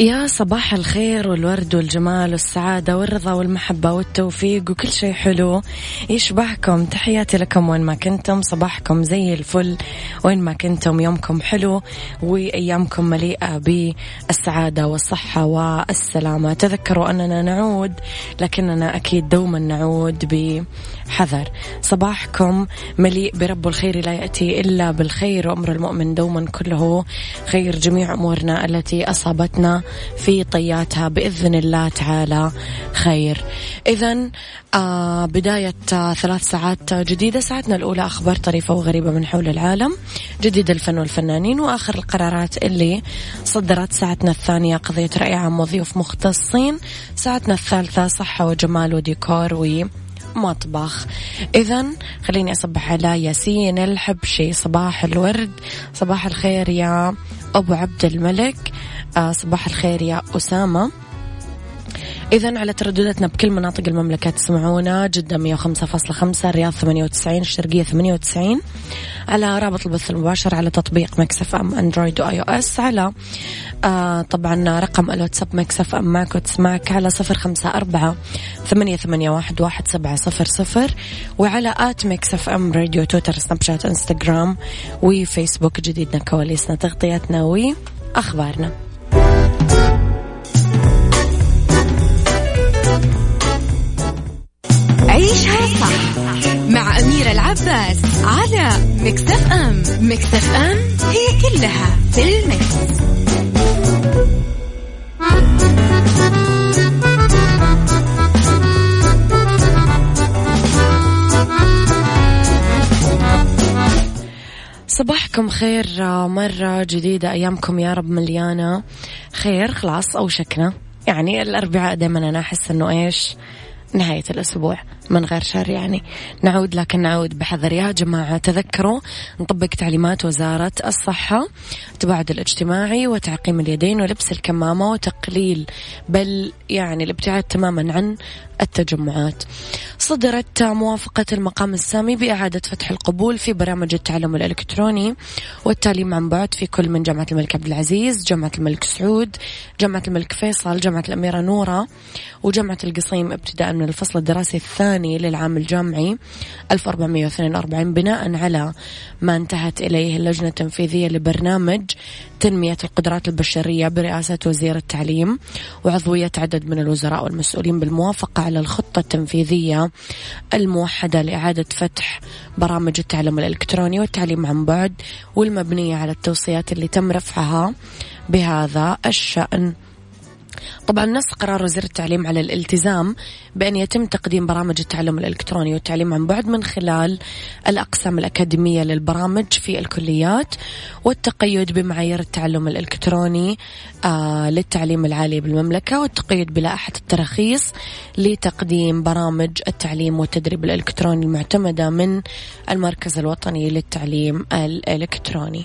يا صباح الخير والورد والجمال والسعادة والرضا والمحبة والتوفيق وكل شيء حلو. يشبهكم. تحياتي لكم وين ما كنتم. صباحكم زي الفل وين ما كنتم. يومكم حلو وأيامكم مليئة بالسعادة والصحة والسلامة. تذكروا أننا نعود لكننا أكيد دوما نعود بحذر. صباحكم مليء برب الخير لا يأتي إلا بالخير. وأمر المؤمن دوما كله خير. جميع أمورنا التي أصابتنا في طياتها بإذن الله تعالى خير. إذا آه بداية آه ثلاث ساعات جديدة. ساعتنا الأولى أخبار طريفة وغريبة من حول العالم. جديد الفن والفنانين وآخر القرارات اللي صدرت. ساعتنا الثانية قضية رأي عام وضيوف مختصين. ساعتنا الثالثة صحة وجمال وديكور مطبخ. إذا خليني أصبح على ياسين الحبشي. صباح الورد صباح الخير يا أبو عبد الملك آه صباح الخير يا أسامة. إذا على تردداتنا بكل مناطق المملكة تسمعونا جدة 105.5 الرياض 98 الشرقية 98 على رابط البث المباشر على تطبيق Mix FM Android و iOS على آه طبعا رقم الواتساب Mix FM معك وتسمعك على صفر خمسة أربعة ثمانية, ثمانية واحد, واحد سبعة صفر صفر وعلى at Mix FM راديو تويتر سناب شات إنستغرام وفيسبوك جديدنا كواليسنا تغطياتنا وأخبارنا. العباس على مكتف أم. مكتف أم هي كلها في المكس. صباحكم خير مرة جديدة أيامكم يا رب مليانة خير خلاص أوشكنا. يعني الأربعاء دائما أنا أحس أنه إيش؟ نهاية الأسبوع. من غير شر يعني. نعود لكن نعود بحذر. يا جماعة تذكروا نطبق تعليمات وزارة الصحة التباعد الاجتماعي وتعقيم اليدين ولبس الكمامة وتقليل بل يعني الابتعاد تماما عن التجمعات. صدرت موافقة المقام السامي بإعادة فتح القبول في برامج التعلم الإلكتروني والتعليم عن بعد في كل من جامعة الملك عبد العزيز جامعة الملك سعود جامعة الملك فيصل جامعة الأميرة نورة وجامعة القصيم ابتداء من الفصل الدراسي الثاني للعام الجامعي 1442 بناء على ما انتهت إليه اللجنة التنفيذية لبرنامج تنمية القدرات البشرية برئاسة وزير التعليم وعضوية عدد من الوزراء والمسؤولين بالموافقة على الخطة التنفيذية الموحدة لإعادة فتح برامج التعلم الإلكتروني والتعليم عن بعد والمبنية على التوصيات اللي تم رفعها بهذا الشأن. طبعا نص قرار وزير التعليم على الالتزام بأن يتم تقديم برامج التعلم الإلكتروني والتعليم عن بعد من خلال الأقسام الأكاديمية للبرامج في الكليات والتقيد بمعايير التعلم الإلكتروني آه للتعليم العالي بالمملكة والتقيد بلائحة التراخيص لتقديم برامج التعليم والتدريب الإلكتروني المعتمدة من المركز الوطني للتعليم الإلكتروني.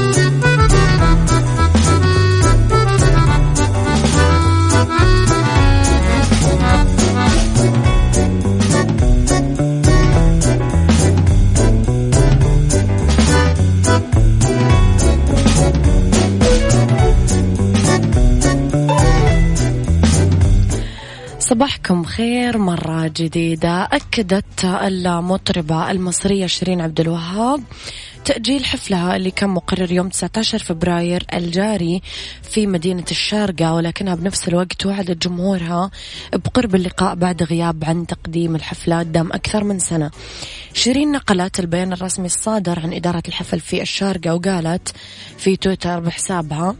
صباحكم خير مرة جديدة أكدت المطربة المصرية شيرين عبد الوهاب تأجيل حفلها اللي كان مقرر يوم 19 فبراير الجاري في مدينة الشارقة ولكنها بنفس الوقت وعدت جمهورها بقرب اللقاء بعد غياب عن تقديم الحفلات دام أكثر من سنة. شيرين نقلت البيان الرسمي الصادر عن إدارة الحفل في الشارقة وقالت في تويتر بحسابها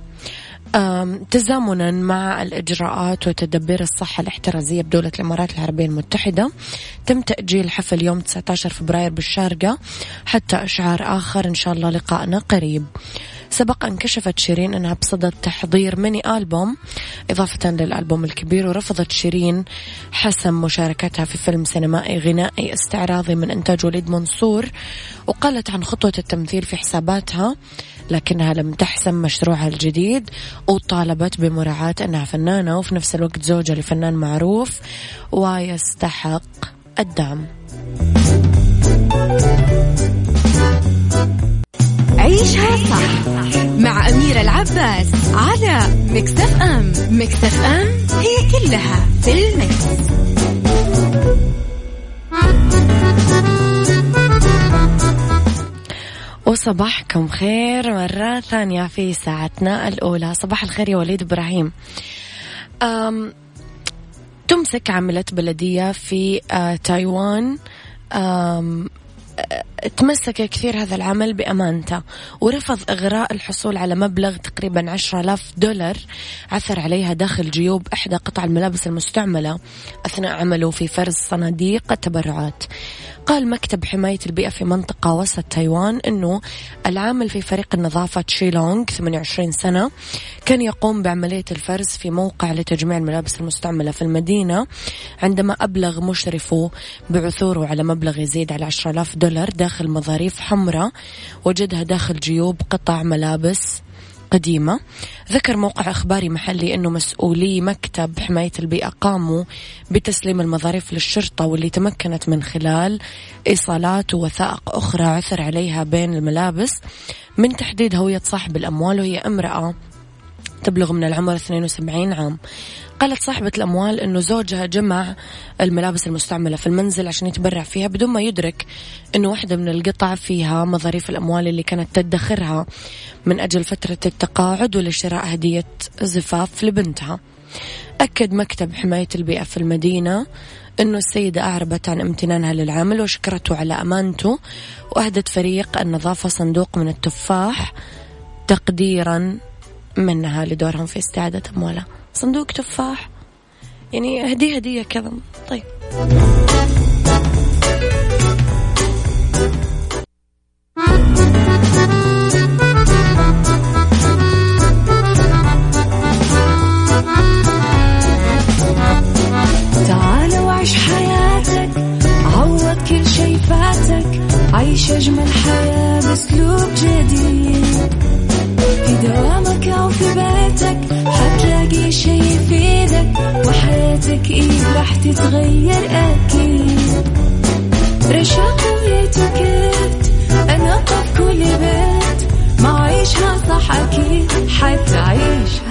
تزامنا مع الإجراءات وتدبير الصحة الاحترازية بدولة الإمارات العربية المتحدة. تم تأجيل حفل يوم 19 فبراير بالشارقة حتى أشعار آخر. إن شاء الله لقائنا قريب. سبق أن كشفت شيرين أنها بصدد تحضير ميني ألبوم إضافة للألبوم الكبير ورفضت شيرين حسم مشاركتها في فيلم سينمائي غنائي استعراضي من إنتاج وليد منصور وقالت عن خطوة التمثيل في حساباتها لكنها لم تحسم مشروعها الجديد وطالبت بمراعاة أنها فنانة وفي نفس الوقت زوجة لفنان معروف ويستحق الدعم. عيشها صح مع أميرة العباس على مكتف أم مكتف أم هي كلها في المكس. وصباحكم خير مرة ثانية في ساعتنا الأولى. صباح الخير يا وليد إبراهيم. أم تمسك عاملة بلدية في آه تايوان. تمسك كثير هذا العمل بأمانته ورفض إغراء الحصول على مبلغ تقريبا عشرة آلاف دولار عثر عليها داخل جيوب إحدى قطع الملابس المستعملة أثناء عمله في فرز صناديق التبرعات. قال مكتب حماية البيئة في منطقة وسط تايوان أنه العامل في فريق النظافة تشيلونغ 28 سنة كان يقوم بعملية الفرز في موقع لتجميع الملابس المستعملة في المدينة عندما أبلغ مشرفه بعثوره على مبلغ يزيد على 10000 دولار. داخل مظاريف حمراء وجدها داخل جيوب قطع ملابس قديمة. ذكر موقع إخباري محلي أنه مسؤولي مكتب حماية البيئة قاموا بتسليم المظاريف للشرطة واللي تمكنت من خلال إيصالات ووثائق أخرى عثر عليها بين الملابس من تحديد هوية صاحب الأموال وهي امرأة تبلغ من العمر 72 عام. قالت صاحبة الأموال أنه زوجها جمع الملابس المستعملة في المنزل عشان يتبرع فيها بدون ما يدرك أنه واحدة من القطع فيها مظاريف الأموال اللي كانت تدخرها من أجل فترة التقاعد ولشراء هدية زفاف لبنتها. أكد مكتب حماية البيئة في المدينة أنه السيدة أعربت عن امتنانها للعامل وشكرته على أمانته وأهدت فريق النظافة صندوق من التفاح تقديرا منها لدورهم في استعادة أموالها. صندوق تفاح. يعني هدية هدية كذا. طيب. تعال وعيش حياتك. عوض كل شي فاتك. عيش أجمل حياة بأسلوب جديد. في دوامك إيه راح تتغير أكيد. رشاق ويتوكيت أنا في كل بيت ما عيشها صح أكيد حتعيشها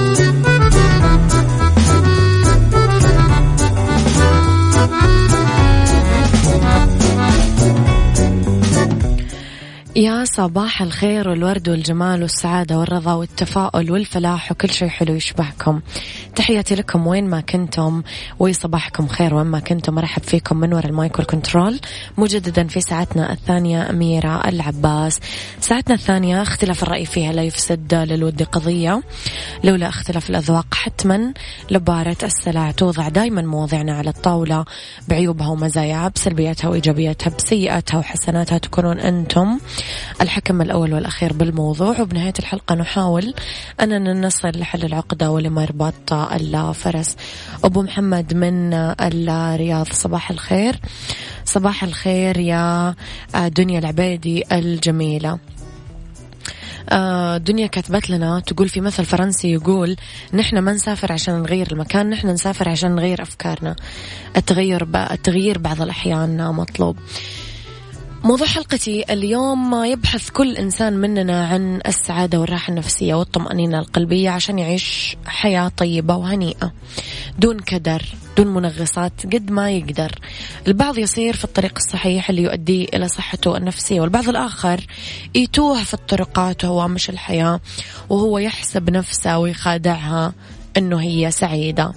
يا صباح الخير والورد والجمال والسعادة والرضا والتفاؤل والفلاح وكل شيء حلو يشبهكم. تحياتي لكم وين ما كنتم وصباحكم خير وين ما كنتم. مرحب فيكم من وراء ال mic وال control. مجددا في ساعتنا الثانية أميرة العباس. ساعتنا الثانية اختلاف الرأي فيها لا يفسد للود قضية. لولا اختلاف الأذواق حتما لبارت السلع توضع دائما مواضيعنا على الطاولة. بعيوبها ومزاياها بسلبياتها وإيجابياتها بسيئاتها وحسناتها تكونون أنتم. الحكم الأول والأخير بالموضوع. وبنهاية الحلقة نحاول أننا نصل لحل العقدة ولمربط الفرس. أبو محمد من الرياض صباح الخير. صباح الخير يا دنيا العبيدي الجميلة. آه دنيا كتبت لنا تقول في مثل فرنسي يقول نحن ما نسافر عشان نغير المكان نحن نسافر عشان نغير أفكارنا. التغير التغيير بعض الأحيان مطلوب. موضوع حلقتي اليوم يبحث كل إنسان مننا عن السعادة والراحة النفسية والطمأنينة القلبية عشان يعيش حياة طيبة وهنيئة. دون كدر دون منغصات قد ما يقدر. البعض يصير في الطريق الصحيح اللي يؤدي إلى صحته النفسية والبعض الآخر يتوه في الطرقات وهوامش الحياة وهو يحسب نفسه ويخادعها أنه هي سعيدة.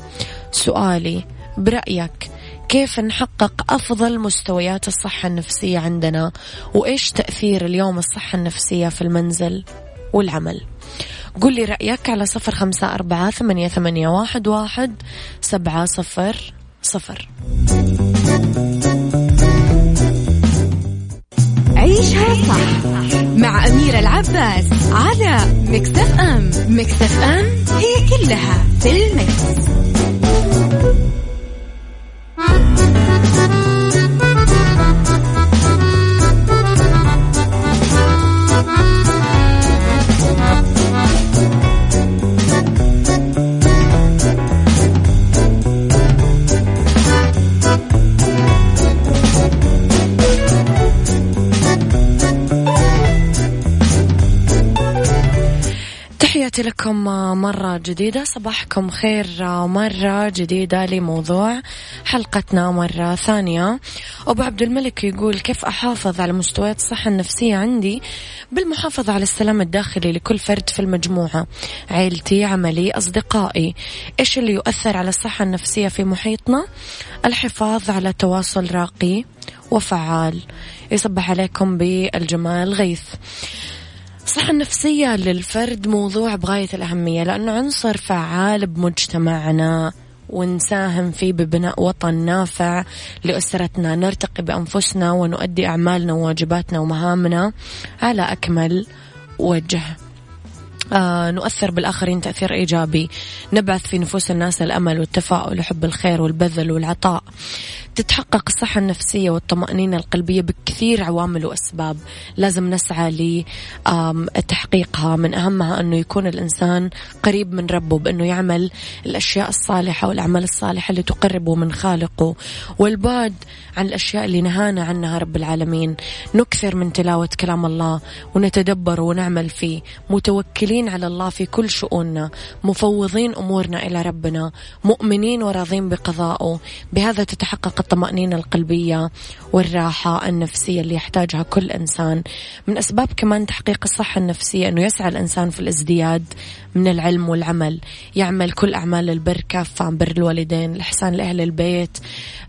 سؤالي برأيك كيف نحقق أفضل مستويات الصحة النفسية عندنا؟ وإيش تأثير اليوم الصحة النفسية في المنزل والعمل؟ قل لي رأيك على صفر خمسة أربعة ثمانية, ثمانية واحد, واحد سبعة صفر صفر. عيشها صح مع أميرة العباس على مكتف أم. مكتف أم هي كلها في المكس. تحياتي لكم مرة جديدة صباحكم خير مرة جديدة لموضوع حلقتنا مرة ثانية. أبو عبد الملك يقول كيف أحافظ على مستويات الصحة النفسية عندي؟ بالمحافظة على السلام الداخلي لكل فرد في المجموعة عيلتي عملي أصدقائي. إيش اللي يؤثر على الصحة النفسية في محيطنا؟ الحفاظ على تواصل راقي وفعال. يصبح عليكم بالجمال غيث. الصحة النفسية للفرد موضوع بغاية الأهمية لأنه عنصر فعال بمجتمعنا ونساهم فيه ببناء وطن نافع لأسرتنا نرتقي بأنفسنا ونؤدي أعمالنا وواجباتنا ومهامنا على أكمل وجه. آه نؤثر بالآخرين تأثير إيجابي. نبعث في نفوس الناس الأمل والتفاؤل وحب الخير والبذل والعطاء. تتحقق الصحة النفسية والطمأنينة القلبية بكثير عوامل وأسباب. لازم نسعى لتحقيقها من أهمها أنه يكون الإنسان قريب من ربه بأنه يعمل الأشياء الصالحة والأعمال الصالحة اللي تقربه من خالقه. والبعد عن الأشياء اللي نهانا عنها رب العالمين. نكثر من تلاوة كلام الله ونتدبر ونعمل فيه. متوكلين على الله في كل شؤوننا. مفوضين أمورنا إلى ربنا. مؤمنين وراضين بقضائه بهذا تتحقق الطمأنينة القلبية والراحة النفسية اللي يحتاجها كل إنسان. من أسباب كمان تحقيق الصحة النفسية أنه يسعى الإنسان في الازدياد من العلم والعمل. يعمل كل أعمال البر كافة بر الوالدين الإحسان لأهل البيت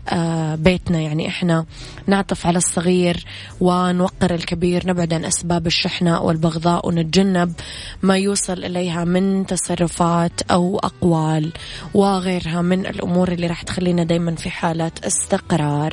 آه بيتنا يعني إحنا. نعطف على الصغير ونوقر الكبير نبعد عن أسباب الشحنة والبغضاء ونتجنب ما يوصل إليها من تصرفات أو أقوال وغيرها من الأمور اللي راح تخلينا دايما في حالة استقرار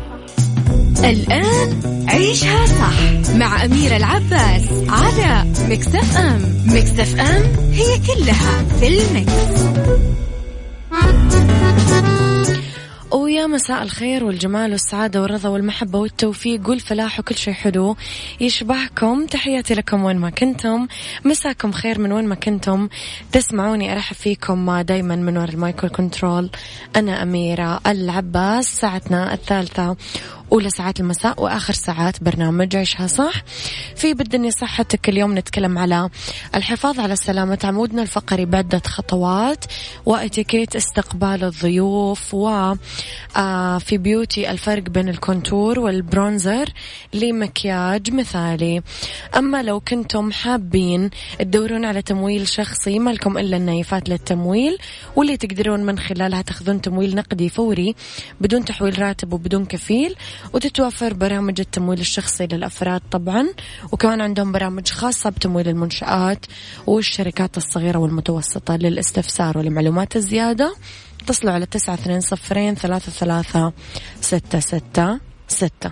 الآن عيشها صح مع أميرة العباس على Mix FM Mix FM هي كلها في المكس. ويا مساء الخير والجمال والسعادة والرضا والمحبة والتوفيق والفلاح وكل شيء حلو. يشبهكم تحياتي لكم وين ما كنتم. مساكم خير من وين ما كنتم. تسمعوني أرحب فيكم دايما من وراء ال mic وال control. أنا أميرة العباس ساعتنا الثالثة. أولى ساعات المساء وآخر ساعات برنامج عيشها صح. في بالدنيا صحتك اليوم نتكلم على الحفاظ على سلامة عمودنا الفقري بعدة خطوات وإتيكيت استقبال الضيوف و آه، beauty الفرق بين ال contour وال bronzer لمكياج مثالي. أما لو كنتم حابين تدورون على تمويل شخصي ما لكم إلا النايفات للتمويل واللي تقدرون من خلالها تاخذون تمويل نقدي فوري بدون تحويل راتب وبدون كفيل. وتتوفر برامج التمويل الشخصي للأفراد طبعا وكمان عندهم برامج خاصة بتمويل المنشآت والشركات الصغيرة والمتوسطة للاستفسار ولمعلومات الزيادة. اتصلوا على تسعة اثنين صفرين ثلاثة ثلاثة ستة ستة ستة.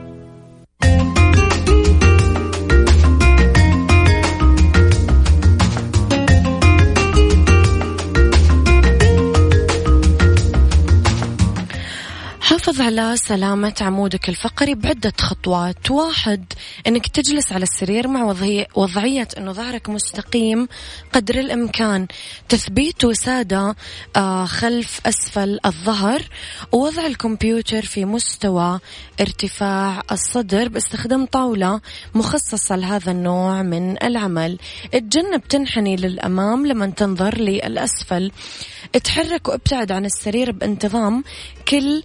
حافظ على سلامة عمودك الفقري بعدة خطوات. واحد أنك تجلس على السرير مع وضعية, وضعية أنه ظهرك مستقيم قدر الإمكان. تثبيت وسادة آه خلف أسفل الظهر. ووضع الكمبيوتر في مستوى ارتفاع الصدر باستخدام طاولة مخصصة لهذا النوع من العمل. تجنب تنحني للأمام لما تنظر للأسفل. اتحرك وابتعد عن السرير بانتظام كل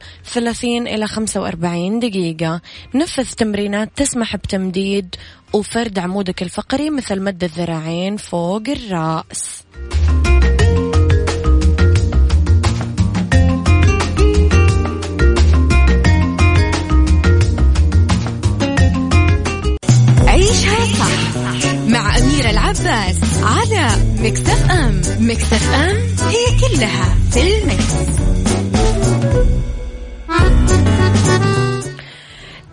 30 إلى 45 دقيقة. نفذ تمرينات تسمح بتمديد وفرد عمودك الفقري مثل مد الذراعين فوق الرأس. عيشها صح مع أميرة العباس على مكتف أم. مكتف أم هي كلها في المكس.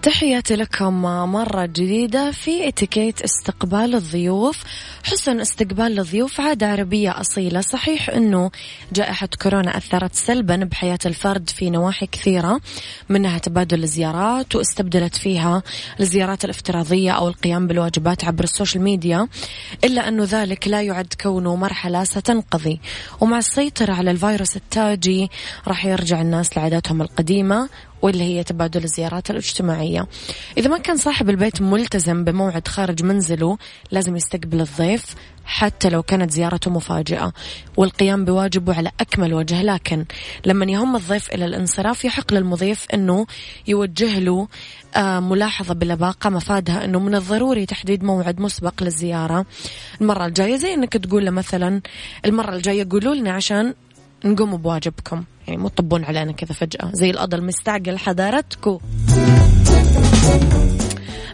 تحياتي لكم مرة جديدة في اتيكيت استقبال الضيوف. حسن استقبال الضيوف عادة عربية أصيلة. صحيح أنه جائحة كورونا أثرت سلبا بحياة الفرد في نواحي كثيرة منها تبادل الزيارات واستبدلت فيها الزيارات الافتراضية أو القيام بالواجبات عبر ال social media. إلا أنه ذلك لا يعد كونه مرحلة ستنقضي. ومع السيطرة على الفيروس التاجي راح يرجع الناس لعاداتهم القديمة واللي هي تبادل الزيارات الاجتماعية. إذا ما كان صاحب البيت ملتزم بموعد خارج منزله لازم يستقبل الضيف حتى لو كانت زيارته مفاجئة. والقيام بواجبه على أكمل وجه لكن لما يهم الضيف إلى الانصراف يحق للمضيف أنه يوجه له آه، ملاحظة بلباقة مفادها أنه من الضروري تحديد موعد مسبق للزيارة. المرة الجاية زي أنك تقول له مثلا المرة الجاية قولوا لنا عشان نقوم بواجبكم. يعني مو تطبون علينا كذا فجأة. زي الأضل مستعجل حضارتكو.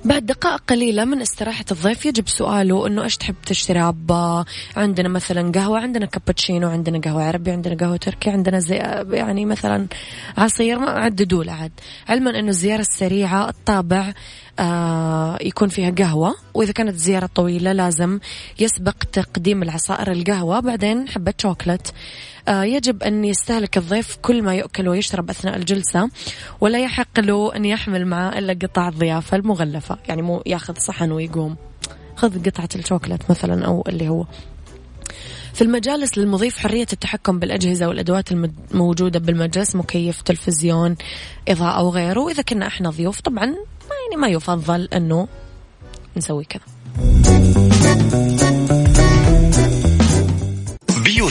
بعد دقائق قليلة من استراحة الضيف يجب سؤاله إنه إيش تحب تشرب عندنا مثلا قهوة عندنا كابتشينو عندنا قهوة عربي عندنا قهوة تركي عندنا زي يعني مثلا عصير ما عددوا له عاد. علما إنه الزيارة السريعة الطابع آه يكون فيها قهوة. وإذا كانت زيارة طويلة لازم يسبق تقديم العصائر القهوة. بعدين حبة شوكلت. يجب أن يستهلك الضيف كل ما يؤكل ويشرب أثناء الجلسة ولا يحق له أن يحمل معه إلا قطع الضيافة المغلفة يعني مو ياخذ صحن ويقوم. خذ قطعة الشوكلت مثلا أو اللي هو. في المجالس للمضيف حرية التحكم بالأجهزة والأدوات الموجودة بالمجلس مكيف تلفزيون إضاءة وغيره وإذا كنا إحنا ضيوف طبعا ما يعني ما يفضل أنه نسوي كذا.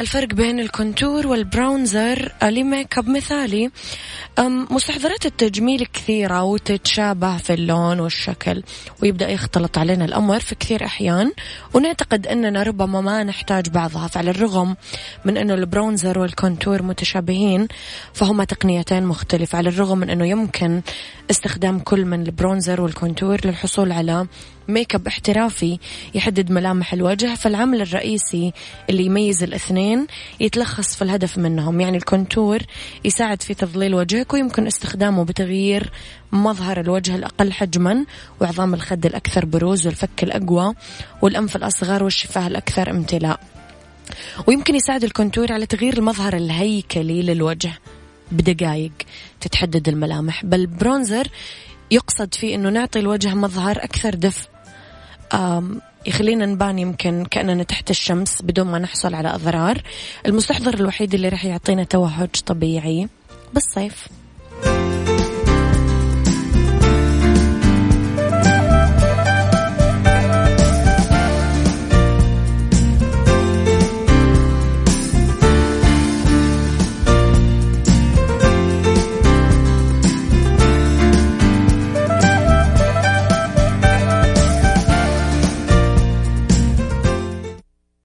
الفرق بين ال contour وال bronzer ل make up مثالي. مستحضرات التجميل كثيرة وتتشابه في اللون والشكل ويبدأ يختلط علينا الأمر في كثير أحيان. ونعتقد أننا ربما ما نحتاج بعضها فعلى الرغم من أنه ال bronzer وال contour متشابهين فهما تقنيتين مختلفة. على الرغم من أنه يمكن استخدام كل من ال bronzer وال contour للحصول على make up احترافي يحدد ملامح الوجه فالعامل الرئيسي اللي يميز الاثنين يتلخص في الهدف منهم يعني ال contour يساعد في تظليل وجهك ويمكن استخدامه بتغيير مظهر الوجه الأقل حجما وعظام الخد الأكثر بروز والفك الأقوى والأنف الأصغر والشفاه الأكثر امتلاء. ويمكن يساعد ال contour على تغيير المظهر الهيكلي للوجه بدقائق تتحدد الملامح. بال bronzer يقصد فيه إنه نعطي الوجه مظهر أكثر دفء يخلينا نبان يمكن كأننا تحت الشمس بدون ما نحصل على أضرار. المستحضر الوحيد اللي راح يعطينا توهج طبيعي بالصيف.